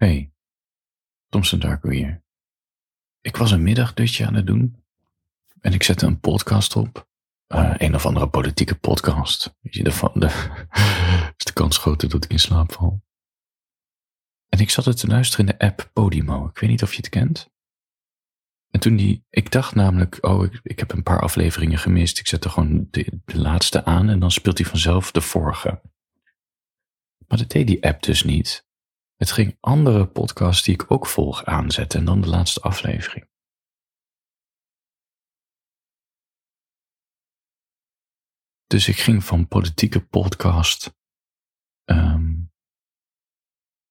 Hey, Thompson Darko hier. Ik was een middagdutje aan het doen en ik zette een podcast op. Uh, een of andere politieke podcast. Weet je, de, is de kans groter dat ik in slaap val. En ik zat het te luisteren in de app Podimo. Ik weet niet of je het kent. En toen die, ik dacht namelijk, oh, ik, ik heb een paar afleveringen gemist. Ik zet er gewoon de, de laatste aan en dan speelt hij vanzelf de vorige. Maar dat deed die app dus niet. Het ging andere podcasts die ik ook volg aanzetten en dan de laatste aflevering. Dus ik ging van politieke podcast um,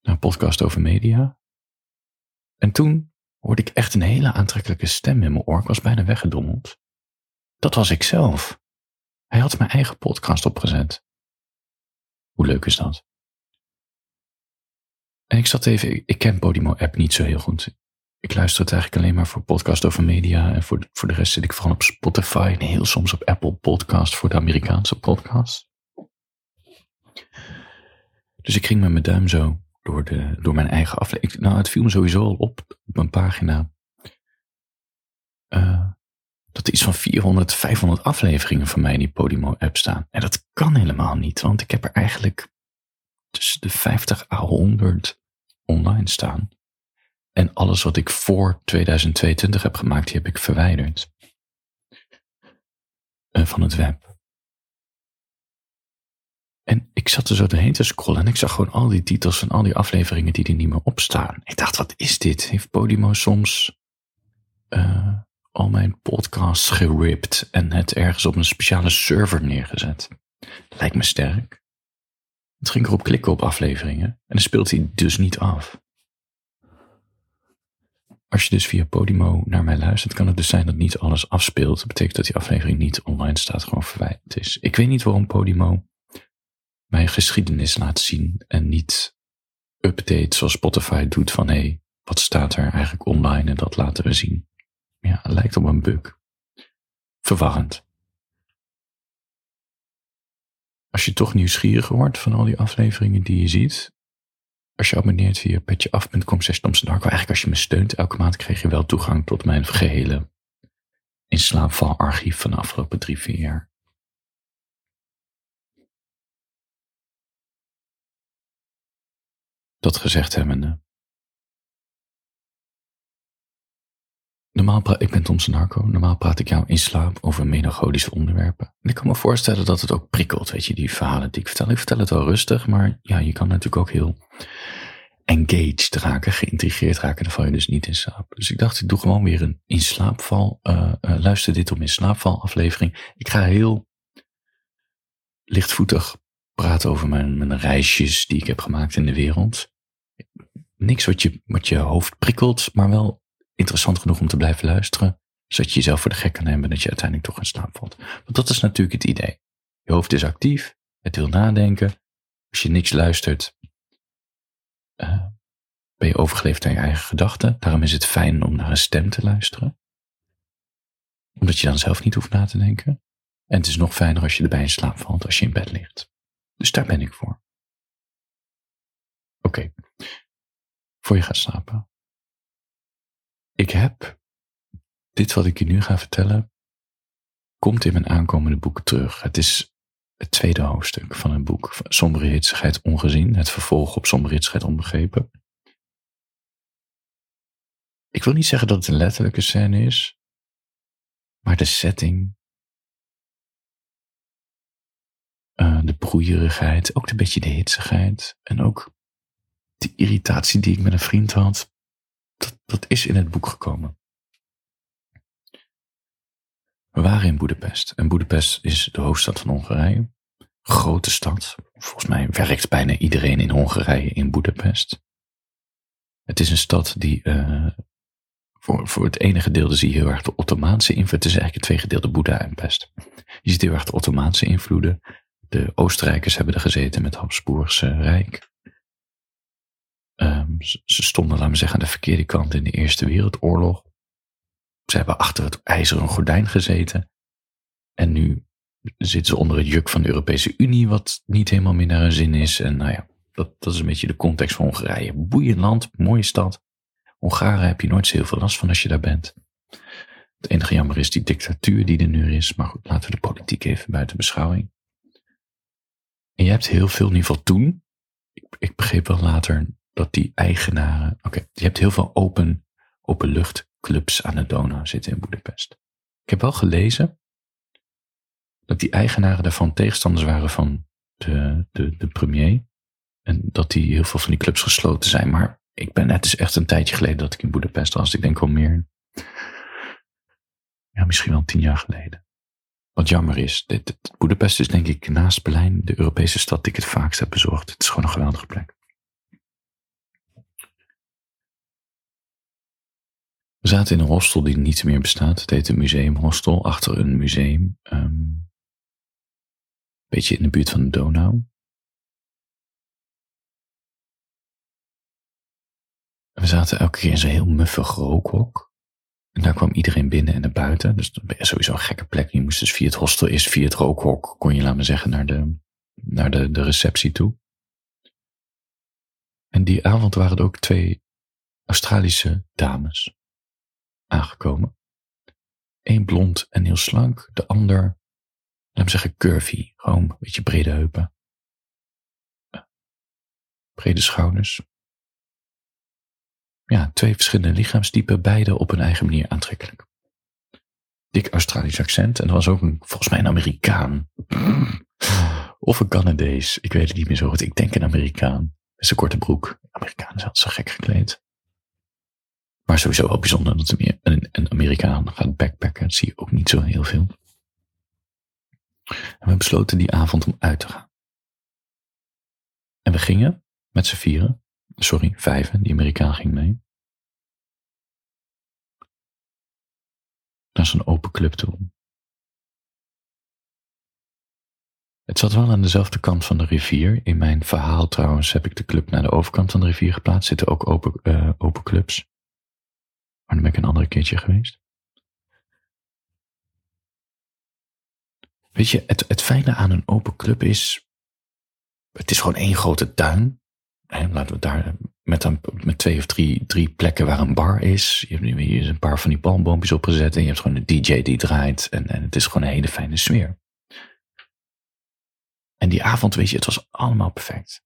naar podcast over media. En toen hoorde ik echt een hele aantrekkelijke stem in mijn oor. Ik was bijna weggedommeld. Dat was ik zelf. Hij had mijn eigen podcast opgezet. Hoe leuk is dat? En ik zat even, ik ken Podimo-app niet zo heel goed. Ik luister het eigenlijk alleen maar voor podcast over media. En voor, voor de rest zit ik vooral op Spotify en heel soms op Apple Podcast voor de Amerikaanse podcast. Dus ik ging met mijn duim zo door, de, door mijn eigen aflevering. Nou, het viel me sowieso al op op mijn pagina. Uh, dat er iets van 400, 500 afleveringen van mij in die Podimo-app staan. En dat kan helemaal niet, want ik heb er eigenlijk tussen de 50 à 100 online staan. En alles wat ik voor 2022 heb gemaakt, die heb ik verwijderd. Uh, van het web. En ik zat er zo doorheen te scrollen en ik zag gewoon al die titels van al die afleveringen die er niet meer op staan. Ik dacht, wat is dit? Heeft Podimo soms uh, al mijn podcasts geript en het ergens op een speciale server neergezet? Lijkt me sterk. Het ging erop klikken op afleveringen en dan speelt hij dus niet af. Als je dus via Podimo naar mij luistert, kan het dus zijn dat niet alles afspeelt. Dat betekent dat die aflevering niet online staat, gewoon verwijderd is. Ik weet niet waarom Podimo mijn geschiedenis laat zien en niet update zoals Spotify doet van hé, hey, wat staat er eigenlijk online en dat laten we zien. Ja, het lijkt op een bug. Verwarrend. Als je toch nieuwsgierig wordt van al die afleveringen die je ziet, als je abonneert via petjeaf.com slash eigenlijk als je me steunt elke maand, krijg je wel toegang tot mijn gehele in slaapval archief van de afgelopen drie, vier jaar. Dat gezegd hebbende. Normaal praat, ik ben Tom Narco. Normaal praat ik jou in slaap over melancholische onderwerpen. En ik kan me voorstellen dat het ook prikkelt, weet je, die verhalen die ik vertel. Ik vertel het wel rustig, maar ja, je kan natuurlijk ook heel engaged raken, geïntrigeerd raken. Dan val je dus niet in slaap. Dus ik dacht, ik doe gewoon weer een in slaapval. Uh, uh, luister dit om in slaapval aflevering. Ik ga heel lichtvoetig praten over mijn, mijn reisjes die ik heb gemaakt in de wereld. Niks wat je, wat je hoofd prikkelt, maar wel interessant genoeg om te blijven luisteren. Zodat je jezelf voor de gek kan nemen dat je uiteindelijk toch in slaap valt. Want dat is natuurlijk het idee. Je hoofd is actief, het wil nadenken. Als je niks luistert, uh, ben je overgeleefd aan je eigen gedachten. Daarom is het fijn om naar een stem te luisteren. Omdat je dan zelf niet hoeft na te denken. En het is nog fijner als je erbij in slaap valt als je in bed ligt. Dus daar ben ik voor. Oké. Voor je gaat slapen. Ik heb dit wat ik je nu ga vertellen, komt in mijn aankomende boek terug. Het is het tweede hoofdstuk van een boek, Sombere Hitsigheid Ongezien, het vervolg op Sombere Hitsigheid Onbegrepen. Ik wil niet zeggen dat het een letterlijke scène is, maar de setting, uh, de broeierigheid, ook een beetje de hitsigheid en ook die irritatie die ik met een vriend had, dat, is in het boek gekomen. We waren in Boedapest. En Boedapest is de hoofdstad van Hongarije. Grote stad. Volgens mij werkt bijna iedereen in Hongarije in Boedapest. Het is een stad die uh, voor, voor het ene gedeelte zie je heel erg de Ottomaanse invloed. Het is eigenlijk twee gedeelte Boeddha en Pest. Je ziet heel erg de Ottomaanse invloeden. De Oostenrijkers hebben er gezeten met Habsburgse Rijk. Um, ze stonden, laten we zeggen, aan de verkeerde kant in de Eerste Wereldoorlog. Ze hebben achter het ijzeren gordijn gezeten. En nu zitten ze onder het juk van de Europese Unie, wat niet helemaal meer naar hun zin is. En nou ja, Dat, dat is een beetje de context van Hongarije. Boeiend land, mooie stad. Hongaren heb je nooit zo heel veel last van als je daar bent. Het enige jammer is die dictatuur die er nu is. Maar goed, laten we de politiek even buiten beschouwing. En je hebt heel veel, in ieder geval toen. Ik, ik begreep wel later dat die eigenaren. Oké, je hebt heel veel open, openluchtclubs aan de Donau zitten in Boedapest. Ik heb wel gelezen dat die eigenaren daarvan tegenstanders waren van de, de, de premier. En dat die heel veel van die clubs gesloten zijn. Maar ik ben, het is echt een tijdje geleden dat ik in Boedapest was. Ik denk wel meer, ja, misschien wel tien jaar geleden. Wat jammer is, dit, Boedapest is denk ik naast Berlijn de Europese stad die ik het vaakst heb bezocht. Het is gewoon een geweldige plek. We zaten in een hostel die niet meer bestaat. Het heet een museumhostel, achter een museum. Um, beetje in de buurt van de Donau. We zaten elke keer in zo'n heel muffig rookhok. En daar kwam iedereen binnen en naar buiten. Dus dat is sowieso een gekke plek. Je moest dus via het hostel, is via het rookhok, kon je, laten zeggen, naar de, naar de, de receptie toe. En die avond waren er ook twee Australische dames aangekomen. Eén blond en heel slank, de ander, laten we zeggen, curvy. Gewoon een beetje brede heupen. Brede schouders. Ja, twee verschillende lichaamstypen, beide op hun eigen manier aantrekkelijk. Dik Australisch accent en er was ook een, volgens mij een Amerikaan. Of een Canadees, ik weet het niet meer zo goed. Ik denk een Amerikaan. Met een korte broek. Amerikaan is altijd zo gek gekleed. Maar sowieso wel bijzonder dat een, een Amerikaan gaat backpacken. Dat zie je ook niet zo heel veel. En we besloten die avond om uit te gaan. En we gingen met z'n vieren sorry, vijven, die Amerikaan ging mee. Naar zo'n open club toe. Het zat wel aan dezelfde kant van de rivier. In mijn verhaal trouwens heb ik de club naar de overkant van de rivier geplaatst. Zitten ook open, uh, open clubs. Maar dan ben ik een andere keertje geweest. Weet je, het, het fijne aan een open club is. Het is gewoon één grote tuin. En laten we daar met, een, met twee of drie, drie plekken waar een bar is. Je hebt nu een paar van die palmboompjes opgezet. En je hebt gewoon een DJ die draait. En, en het is gewoon een hele fijne sfeer. En die avond, weet je, het was allemaal perfect.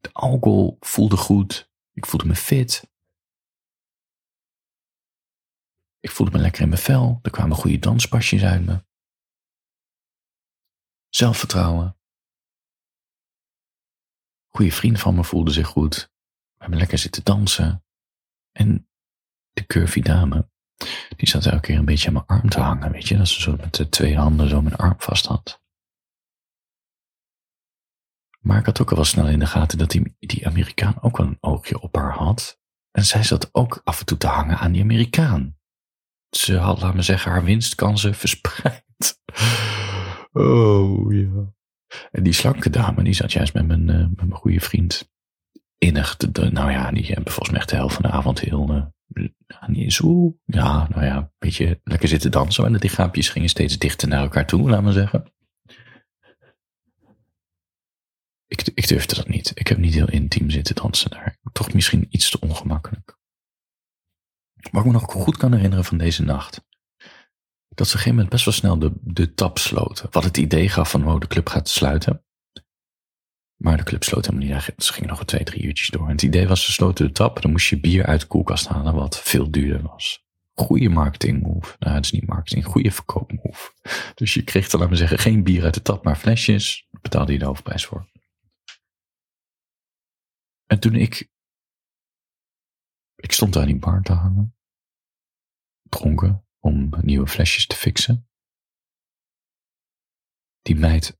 De alcohol voelde goed. Ik voelde me fit. Ik voelde me lekker in mijn vel. Er kwamen goede danspasjes uit me. Zelfvertrouwen goede vriend van me voelde zich goed. We hebben lekker zitten dansen. En de curvy dame, die zat elke keer een beetje aan mijn arm te hangen, weet je. Dat ze zo met de twee handen zo mijn arm vast had. Maar ik had ook al wel snel in de gaten dat die, die Amerikaan ook wel een oogje op haar had. En zij zat ook af en toe te hangen aan die Amerikaan. Ze had, laat me zeggen, haar winstkansen verspreid. Oh ja. En die slanke dame, die zat juist met mijn, uh, met mijn goede vriend innig. Te, nou ja, die hebben volgens mij echt de helft van de avond heel, uh, niet zo, ja, nou ja, een beetje lekker zitten dansen. En de lichaampjes gingen steeds dichter naar elkaar toe, laat maar zeggen. Ik, ik durfde dat niet. Ik heb niet heel intiem zitten dansen daar. Toch misschien iets te ongemakkelijk. Wat ik me nog goed kan herinneren van deze nacht dat ze op een gegeven moment best wel snel de, de tap sloten. Wat het idee gaf van, oh, de club gaat sluiten. Maar de club sloot helemaal niet. Ze gingen nog twee, drie uurtjes door. En het idee was, ze sloten de tap. Dan moest je bier uit de koelkast halen, wat veel duurder was. Goede marketing move. Nou, het is niet marketing, goede verkoopmove. Dus je kreeg dan, laten we zeggen, geen bier uit de tap, maar flesjes. Daar betaalde je de hoofdprijs voor. En toen ik... Ik stond daar in die bar te hangen. Dronken om nieuwe flesjes te fixen. Die meid,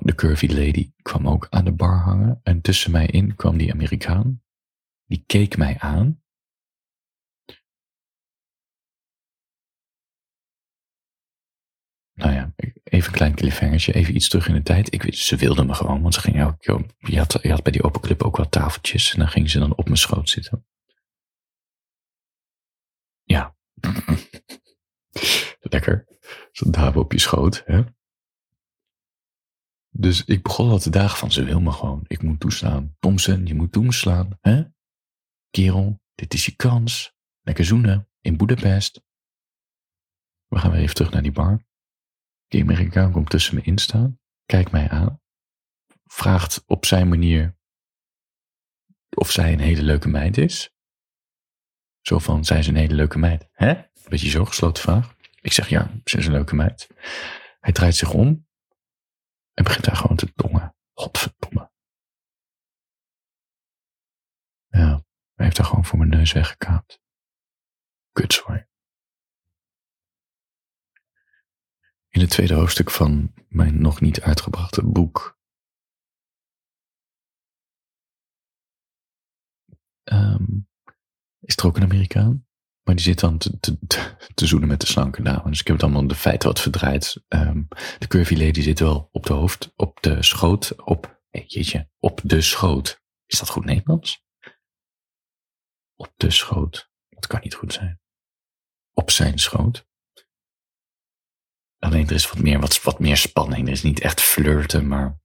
de curvy lady, kwam ook aan de bar hangen en tussen mij in kwam die Amerikaan. Die keek mij aan. Nou ja, even een klein cliffhangertje, even iets terug in de tijd. Ik, ze wilde me gewoon, want ze ging elke je had, je had bij die open club ook wat tafeltjes en dan ging ze dan op mijn schoot zitten. Ja, Lekker. Zo'n dame op je schoot. Hè? Dus ik begon al te dagen van, ze wil me gewoon. Ik moet toeslaan. Thompson, je moet toeslaan. Hè? Kerel, dit is je kans. Lekker zoenen in Budapest. We gaan weer even terug naar die bar. Die Amerikaan komt tussen me in staan. Kijkt mij aan. Vraagt op zijn manier of zij een hele leuke meid is. Zo van, zij is een hele leuke meid. Hè? Beetje zo gesloten vraag. Ik zeg ja, ze is een leuke meid. Hij draait zich om en begint daar gewoon te tongen. Godverdomme. Ja, hij heeft haar gewoon voor mijn neus weggekaapt. Kut, sorry. In het tweede hoofdstuk van mijn nog niet uitgebrachte boek um, is er ook een Amerikaan. Maar die zit dan te, te, zoenen met de slanke dame. Dus ik heb het allemaal de feiten wat verdraaid. Um, de curvy lady zit wel op de hoofd, op de schoot, op, hey, jeetje, op de schoot. Is dat goed Nederlands? Op de schoot. Dat kan niet goed zijn. Op zijn schoot. Alleen er is wat meer, wat, wat meer spanning. Er is niet echt flirten, maar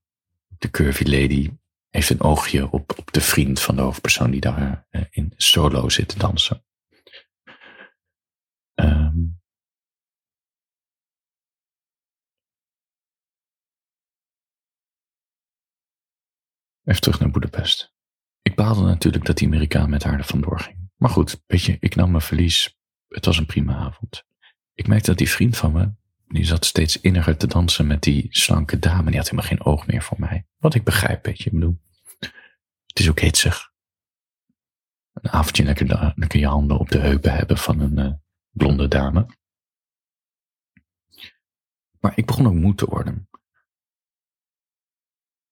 de curvy lady heeft een oogje op, op de vriend van de hoofdpersoon die daar uh, in solo zit te dansen. Um, even terug naar Boedapest. Ik baalde natuurlijk dat die Amerikaan met haar er vandoor ging. Maar goed, weet je, ik nam mijn verlies. Het was een prima avond. Ik merkte dat die vriend van me, die zat steeds inniger te dansen met die slanke dame. Die had helemaal geen oog meer voor mij. Wat ik begrijp, weet je, ik bedoel. Het is ook hitsig. Een avondje lekker, lekker je handen op de heupen hebben van een uh, blonde dame. Maar ik begon ook moe te worden.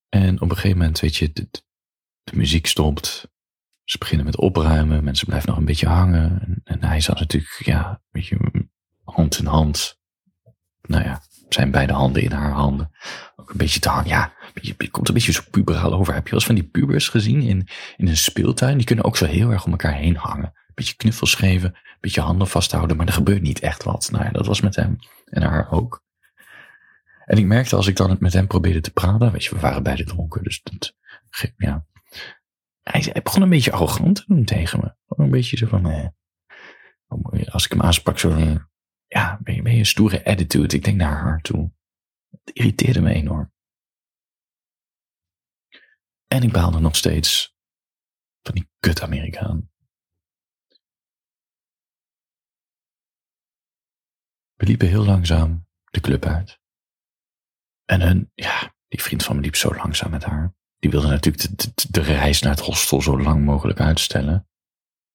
En op een gegeven moment, weet je, de, muziek stopt. Ze beginnen met opruimen. Mensen blijven nog een beetje hangen. En, en hij zat natuurlijk, ja, een beetje hand in hand. Nou ja, zijn beide handen in haar handen. Ook een beetje te hangen. Ja, je komt een beetje zo puberaal over. Heb je wel eens van die pubers gezien in, in een speeltuin? Die kunnen ook zo heel erg om elkaar heen hangen. Een beetje knuffels geven, een beetje handen vasthouden, maar er gebeurt niet echt wat. Nou ja, dat was met hem en haar ook. En ik merkte als ik dan met hem probeerde te praten, weet je, we waren beide dronken, dus dat, ja. Hij, hij begon een beetje arrogant te doen tegen me. Een beetje zo van, eh, als ik hem aansprak, zo van, ja, ben je, ben je een stoere attitude? Ik denk naar haar toe. Het irriteerde me enorm. En ik baalde nog steeds van die kut Amerikaan. We liepen heel langzaam de club uit. En hun, ja, die vriend van me liep zo langzaam met haar. Die wilde natuurlijk de, reis naar het hostel zo lang mogelijk uitstellen.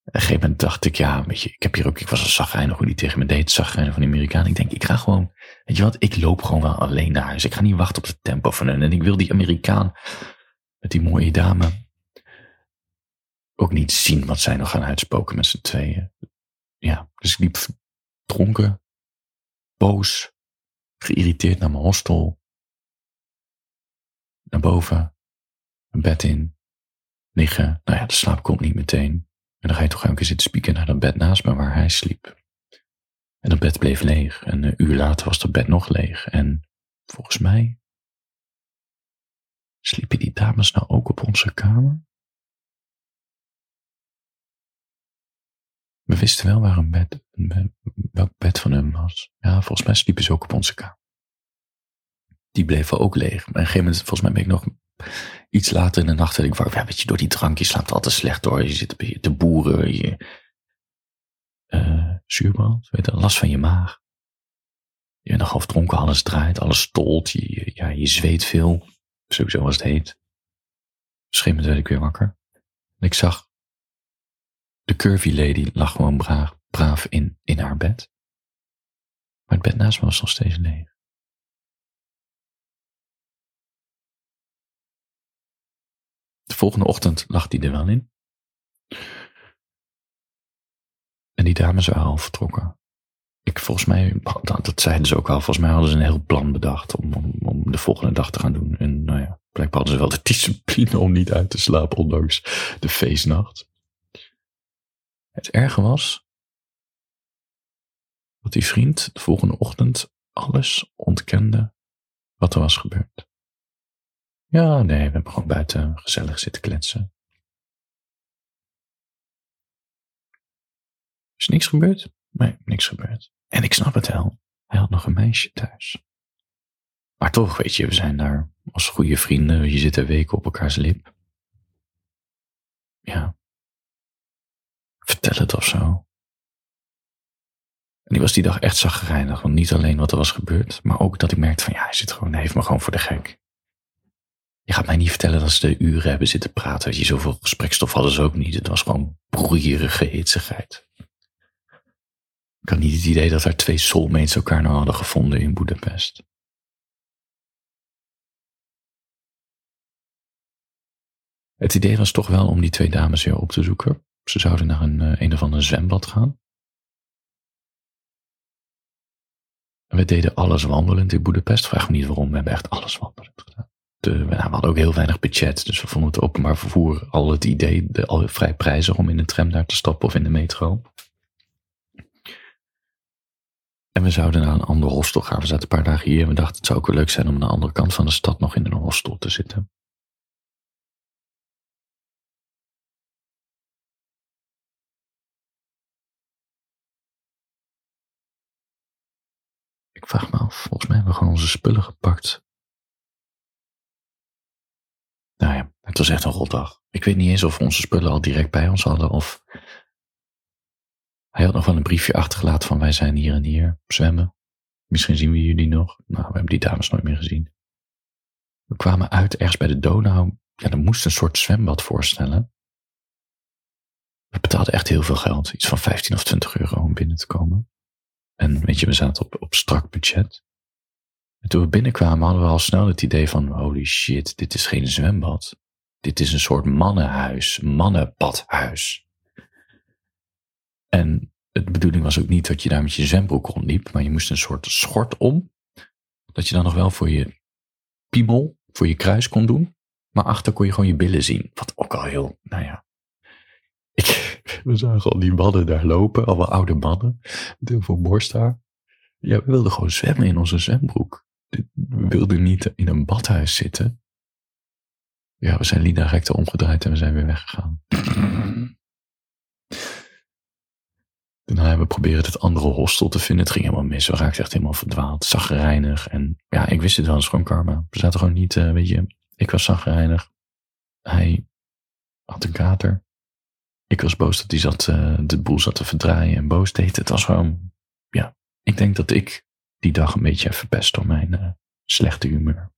Op een gegeven moment dacht ik, ja, weet je, ik heb hier ook, ik was een zagrijnig hoe die tegen me deed, zagrijnig van die Amerikaan. Ik denk, ik ga gewoon, weet je wat, ik loop gewoon wel alleen naar huis. Ik ga niet wachten op het tempo van hun. En ik wil die Amerikaan met die mooie dame ook niet zien wat zij nog gaan uitspoken met z'n tweeën. Ja, dus ik liep dronken, boos, geïrriteerd naar mijn hostel. Naar boven, een bed in, liggen. Nou ja, de slaap komt niet meteen. En dan ga je toch een keer zitten spieken naar dat bed naast me waar hij sliep. En dat bed bleef leeg. En een uur later was dat bed nog leeg. En volgens mij Sliepen die dames nou ook op onze kamer? We wisten wel waar een bed, welk bed van hem was. Ja, volgens mij sliepen ze ook op onze kamer. Die bleven ook leeg. Maar op een gegeven moment, volgens mij ben ik nog iets later in de nacht, dat ik wakker, ja, weet je, door die drank, je slaapt altijd slecht door. Je zit te boeren, je uh, zuurbrand, weet je, last van je maag. Je bent nog half dronken, alles draait, alles stolt, je, ja, je zweet veel. Sowieso als het heet. Schimmend werd ik weer wakker. En ik zag de curvy lady lag gewoon braaf, braaf in, in haar bed. Maar het bed naast me was nog steeds leeg. Volgende ochtend lag die er wel in. En die dames waren al vertrokken ik volgens mij, dat, zeiden ze ook al, volgens mij hadden ze een heel plan bedacht om, om, om de volgende dag te gaan doen. En nou ja, blijkbaar hadden ze wel de discipline om niet uit te slapen, ondanks de feestnacht. Het erge was dat die vriend de volgende ochtend alles ontkende wat er was gebeurd. Ja, nee, we hebben gewoon buiten gezellig zitten kletsen. Is niks gebeurd? Nee, niks gebeurd. En ik snap het wel. Hij had nog een meisje thuis. Maar toch, weet je, we zijn daar als goede vrienden. Je zit er weken op elkaars lip. Ja. Vertel het of zo. En ik was die dag echt zagrijnig. Want niet alleen wat er was gebeurd, maar ook dat ik merkte van ja, hij zit gewoon, hij heeft me gewoon voor de gek. Je gaat mij niet vertellen dat ze de uren hebben zitten praten. Weet je, zoveel gesprekstof hadden ze ook niet. Het was gewoon broeierige hitsigheid. Ik had niet het idee dat er twee soulmates elkaar nou hadden gevonden in Boedapest. Het idee was toch wel om die twee dames weer op te zoeken. Ze zouden naar een, eh, een of ander zwembad gaan. We deden alles wandelend in Boedapest. Vraag me niet waarom, we hebben echt alles wandelend gedaan. De, we hadden ook heel weinig budget, dus we vonden het openbaar vervoer al het idee de, al vrij prijzig om in een tram daar te stappen of in de metro. En we zouden naar een ander hostel gaan. We zaten een paar dagen hier en we dachten het zou ook wel leuk zijn om aan de andere kant van de stad nog in een hostel te zitten. Ik vraag me af, volgens mij hebben we gewoon onze spullen gepakt. Nou ja, het was echt een rotdag. Ik weet niet eens of we onze spullen al direct bij ons hadden of... Hij had nog wel een briefje achtergelaten van wij zijn hier en hier, zwemmen. Misschien zien we jullie nog. Nou, we hebben die dames nooit meer gezien. We kwamen uit ergens bij de Donau. Ja, er moest een soort zwembad voorstellen. We betaalden echt heel veel geld. Iets van 15 of 20 euro om binnen te komen. En weet je, we zaten op, op strak budget. En toen we binnenkwamen hadden we al snel het idee van, holy shit, dit is geen zwembad. Dit is een soort mannenhuis, mannenbadhuis. En de bedoeling was ook niet dat je daar met je zwembroek rondliep, maar je moest een soort schort om. Dat je dan nog wel voor je piemel, voor je kruis kon doen. Maar achter kon je gewoon je billen zien. Wat ook al heel, nou ja. Ik, we zagen al die mannen daar lopen, allemaal oude mannen. Met heel veel borsthaar. Ja, we wilden gewoon zwemmen in onze zwembroek. We wilden niet in een badhuis zitten. Ja, we zijn Lina recte omgedraaid en we zijn weer weggegaan. Daarna hebben we proberen het andere hostel te vinden. Het ging helemaal mis. We raakten echt helemaal verdwaald. Zagrijnig. En ja, ik wist het wel. Het is gewoon karma. We zaten gewoon niet, uh, weet je. Ik was zagrijnig. Hij had een kater. Ik was boos dat hij zat, uh, de boel zat te verdraaien en boos deed. Het was gewoon, ja. Ik denk dat ik die dag een beetje verpest door mijn uh, slechte humeur.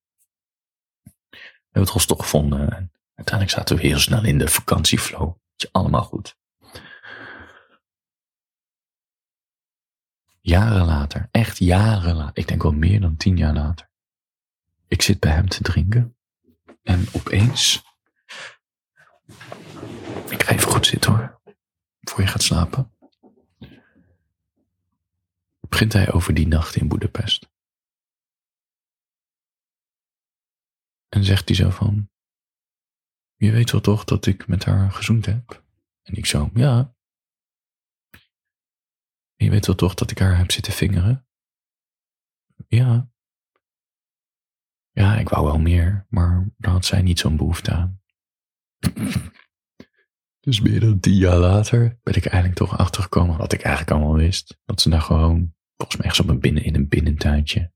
We hebben het hostel gevonden. En uiteindelijk zaten we heel snel in de vakantieflow. Allemaal goed. Jaren later, echt jaren later, ik denk wel meer dan tien jaar later. Ik zit bij hem te drinken en opeens. Ik ga even goed zitten hoor, voor je gaat slapen. Begint hij over die nacht in Boedapest. En zegt hij zo van: Je weet wel toch dat ik met haar gezoend heb? En ik zo: Ja, je weet wel toch dat ik haar heb zitten vingeren? Ja. Ja, ik wou wel meer, maar daar had zij niet zo'n behoefte aan. Dus meer dan tien jaar later ben ik eigenlijk toch achtergekomen wat ik eigenlijk allemaal wist. Dat ze daar gewoon, volgens mij ergens op een binnen, in een binnentuintje,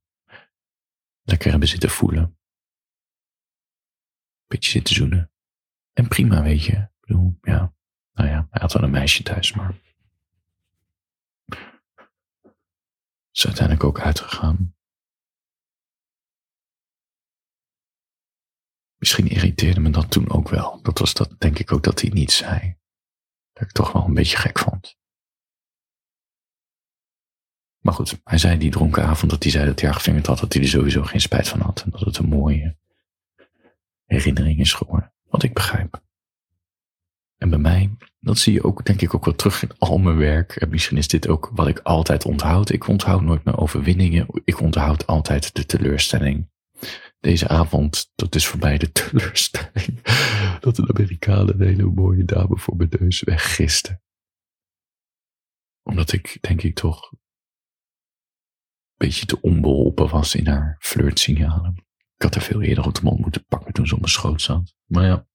lekker hebben zitten voelen. Beetje zitten zoenen. En prima, weet je. Ik bedoel, ja. Nou ja, hij had wel een meisje thuis, maar is uiteindelijk ook uitgegaan. Misschien irriteerde me dat toen ook wel. Dat was dat, denk ik ook, dat hij niet zei. Dat ik toch wel een beetje gek vond. Maar goed, hij zei die dronken avond dat hij zei dat hij haar gevingerd had, dat hij er sowieso geen spijt van had. En dat het een mooie herinnering is geworden. Wat ik begrijp. En bij mij, dat zie je ook, denk ik, ook wel terug in al mijn werk. En misschien is dit ook wat ik altijd onthoud. Ik onthoud nooit mijn overwinningen. Ik onthoud altijd de teleurstelling. Deze avond, dat is voor mij de teleurstelling. Dat de Amerikanen een hele mooie dame voor mijn neus weggisten. Omdat ik, denk ik, toch een beetje te onbeholpen was in haar flirtsignalen. Ik had er veel eerder op de mond moeten pakken toen ze op mijn schoot zat. Maar ja.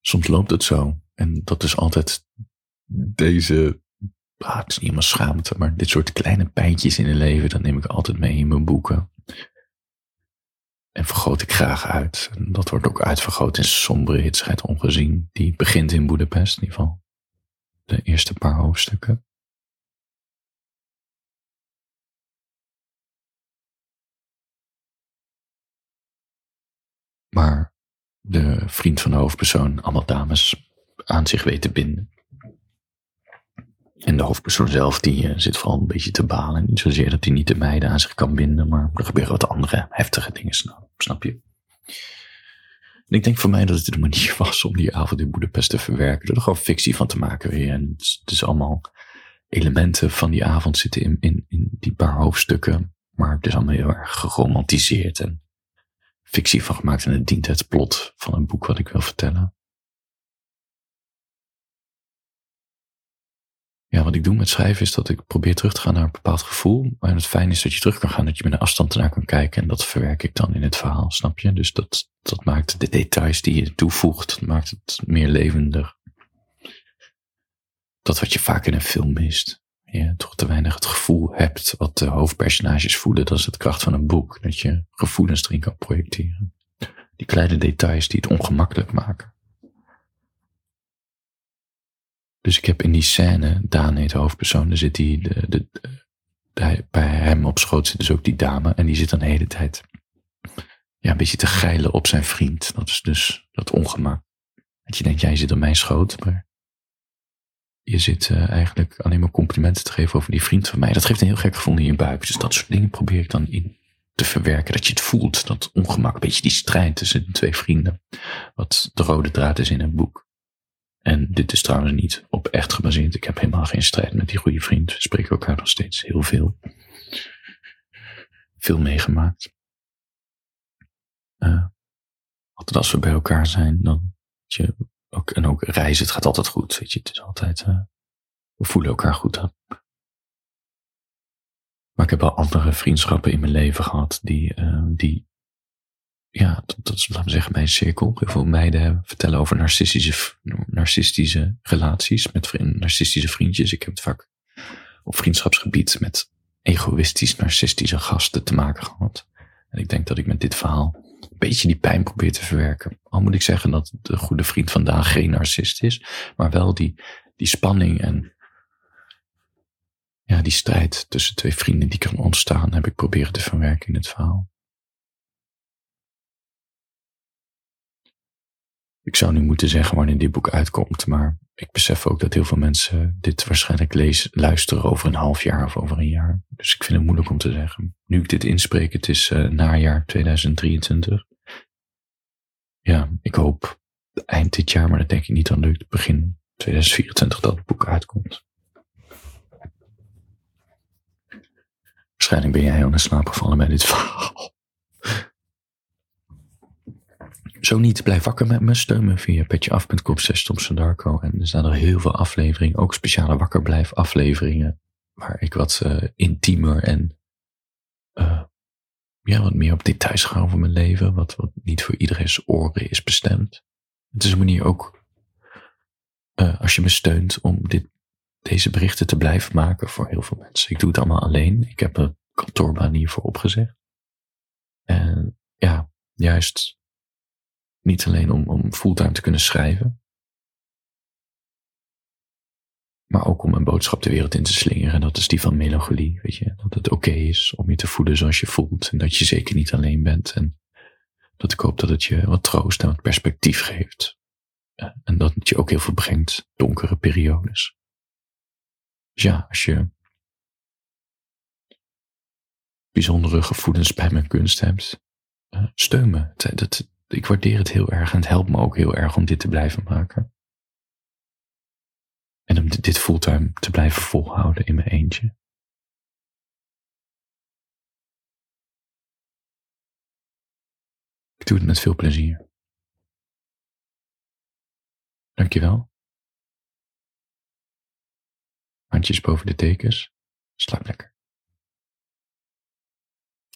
Soms loopt het zo. En dat is altijd deze. Ah, het is niet helemaal schaamte, maar dit soort kleine pijntjes in het leven, dat neem ik altijd mee in mijn boeken. En vergroot ik graag uit. En dat wordt ook uitvergroot in sombere hitsheid ongezien. Die begint in Boedapest, in ieder geval. De eerste paar hoofdstukken. Maar de vriend van de hoofdpersoon allemaal dames aan zich weet te binden. En de hoofdpersoon zelf, die uh, zit vooral een beetje te balen. Niet zozeer dat hij niet de meiden aan zich kan binden, maar er gebeuren wat andere heftige dingen, snap je? En ik denk voor mij dat het de manier was om die avond in Boedapest te verwerken. Door er gewoon fictie van te maken weer. En het is, het is allemaal elementen van die avond zitten in, in, in die paar hoofdstukken. Maar het is allemaal heel erg geromantiseerd en fictie van gemaakt. En het dient het plot van een boek wat ik wil vertellen. Ja, wat ik doe met schrijven is dat ik probeer terug te gaan naar een bepaald gevoel. En het fijn is dat je terug kan gaan, dat je met een afstand ernaar kan kijken. En dat verwerk ik dan in het verhaal, snap je? Dus dat, dat maakt de details die je toevoegt, maakt het meer levendig. Dat wat je vaak in een film mist. Je toch te weinig het gevoel hebt wat de hoofdpersonages voelen. Dat is het kracht van een boek. Dat je gevoelens erin kan projecteren. Die kleine details die het ongemakkelijk maken. Dus ik heb in die scène, Daan heet de hoofdpersoon, er zit die, de, bij hem op schoot zit dus ook die dame en die zit dan de hele tijd ja, een beetje te geilen op zijn vriend. Dat is dus dat ongemak. Dat je denkt, jij zit op mijn schoot, maar je zit uh, eigenlijk alleen maar complimenten te geven over die vriend van mij. Dat geeft een heel gek gevoel in je buik. Dus dat soort dingen probeer ik dan in te verwerken. Dat je het voelt, dat ongemak, een beetje die strijd tussen de twee vrienden. Wat de rode draad is in een boek. En dit is trouwens niet op echt gebaseerd. Ik heb helemaal geen strijd met die goede vriend. We spreken elkaar nog steeds heel veel. Veel meegemaakt. Uh, altijd als we bij elkaar zijn, dan je ook, en ook reizen, het gaat altijd goed. Weet je, het is altijd, uh, we voelen elkaar goed. Maar ik heb wel andere vriendschappen in mijn leven gehad die, uh, die ja, dat, is, laten we zeggen, mijn cirkel. Heel veel meiden vertellen over narcistische, narcistische relaties met vriend, narcistische vriendjes. Ik heb het vaak op vriendschapsgebied met egoïstisch, narcistische gasten te maken gehad. En ik denk dat ik met dit verhaal een beetje die pijn probeer te verwerken. Al moet ik zeggen dat de goede vriend vandaag geen narcist is, maar wel die, die spanning en ja, die strijd tussen twee vrienden die kan ontstaan, heb ik proberen te verwerken in het verhaal. Ik zou nu moeten zeggen wanneer dit boek uitkomt, maar ik besef ook dat heel veel mensen dit waarschijnlijk lezen, luisteren over een half jaar of over een jaar. Dus ik vind het moeilijk om te zeggen. Nu ik dit inspreek, het is uh, najaar 2023. Ja, ik hoop eind dit jaar, maar dat denk ik niet dan lukt. Begin 2024 dat het boek uitkomt. Waarschijnlijk ben jij al in slaap gevallen bij dit verhaal. Zo niet, blijf wakker met me. Steun me via petjeaf.com Darko. En er staan er heel veel afleveringen, ook speciale wakkerblijf afleveringen. Waar ik wat uh, intiemer en uh, ja, wat meer op details ga over mijn leven. Wat, wat niet voor iedereen's oren is bestemd. Het is een manier ook, uh, als je me steunt, om dit, deze berichten te blijven maken voor heel veel mensen. Ik doe het allemaal alleen. Ik heb een kantoorbaan hiervoor opgezegd. En ja, juist niet alleen om, om fulltime te kunnen schrijven, maar ook om een boodschap de wereld in te slingeren. En dat is die van melancholie, weet je. Dat het oké is om je te voelen zoals je voelt. En dat je zeker niet alleen bent. En dat ik hoop dat het je wat troost en wat perspectief geeft. En dat het je ook heel veel brengt, donkere periodes. Dus ja, als je bijzondere gevoelens bij mijn kunst hebt, uh, steun me. Dat, ik waardeer het heel erg en het helpt me ook heel erg om dit te blijven maken. En om dit fulltime te blijven volhouden in mijn eentje. Ik doe het met veel plezier. Dankjewel. Handjes boven de tekens. Slaap lekker.